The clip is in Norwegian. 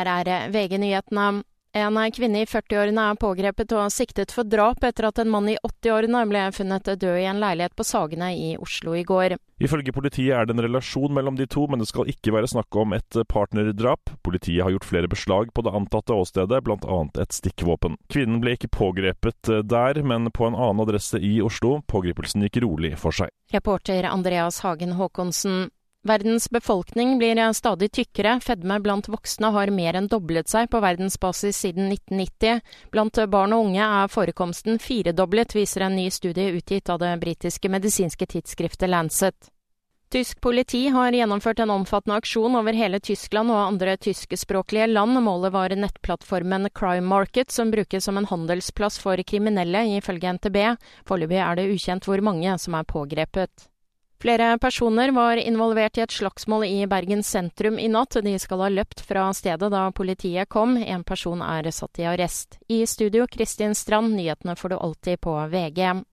Her er VG-nyhetene. En kvinne i 40-årene er pågrepet og siktet for drap etter at en mann i 80-årene ble funnet død i en leilighet på Sagene i Oslo i går. Ifølge politiet er det en relasjon mellom de to, men det skal ikke være snakk om et partnerdrap. Politiet har gjort flere beslag på det antatte åstedet, bl.a. et stikkvåpen. Kvinnen ble ikke pågrepet der, men på en annen adresse i Oslo. Pågripelsen gikk rolig for seg. Reporter Andreas Hagen Haakonsen. Verdens befolkning blir stadig tykkere, fedme blant voksne har mer enn doblet seg på verdensbasis siden 1990. Blant barn og unge er forekomsten firedoblet, viser en ny studie utgitt av det britiske medisinske tidsskriftet Lancet. Tysk politi har gjennomført en omfattende aksjon over hele Tyskland og andre tyskspråklige land. Målet var nettplattformen Crime Market, som brukes som en handelsplass for kriminelle, ifølge NTB. Foreløpig er det ukjent hvor mange som er pågrepet. Flere personer var involvert i et slagsmål i Bergen sentrum i natt. De skal ha løpt fra stedet da politiet kom. En person er satt i arrest. I studio Kristin Strand, nyhetene får du alltid på VG.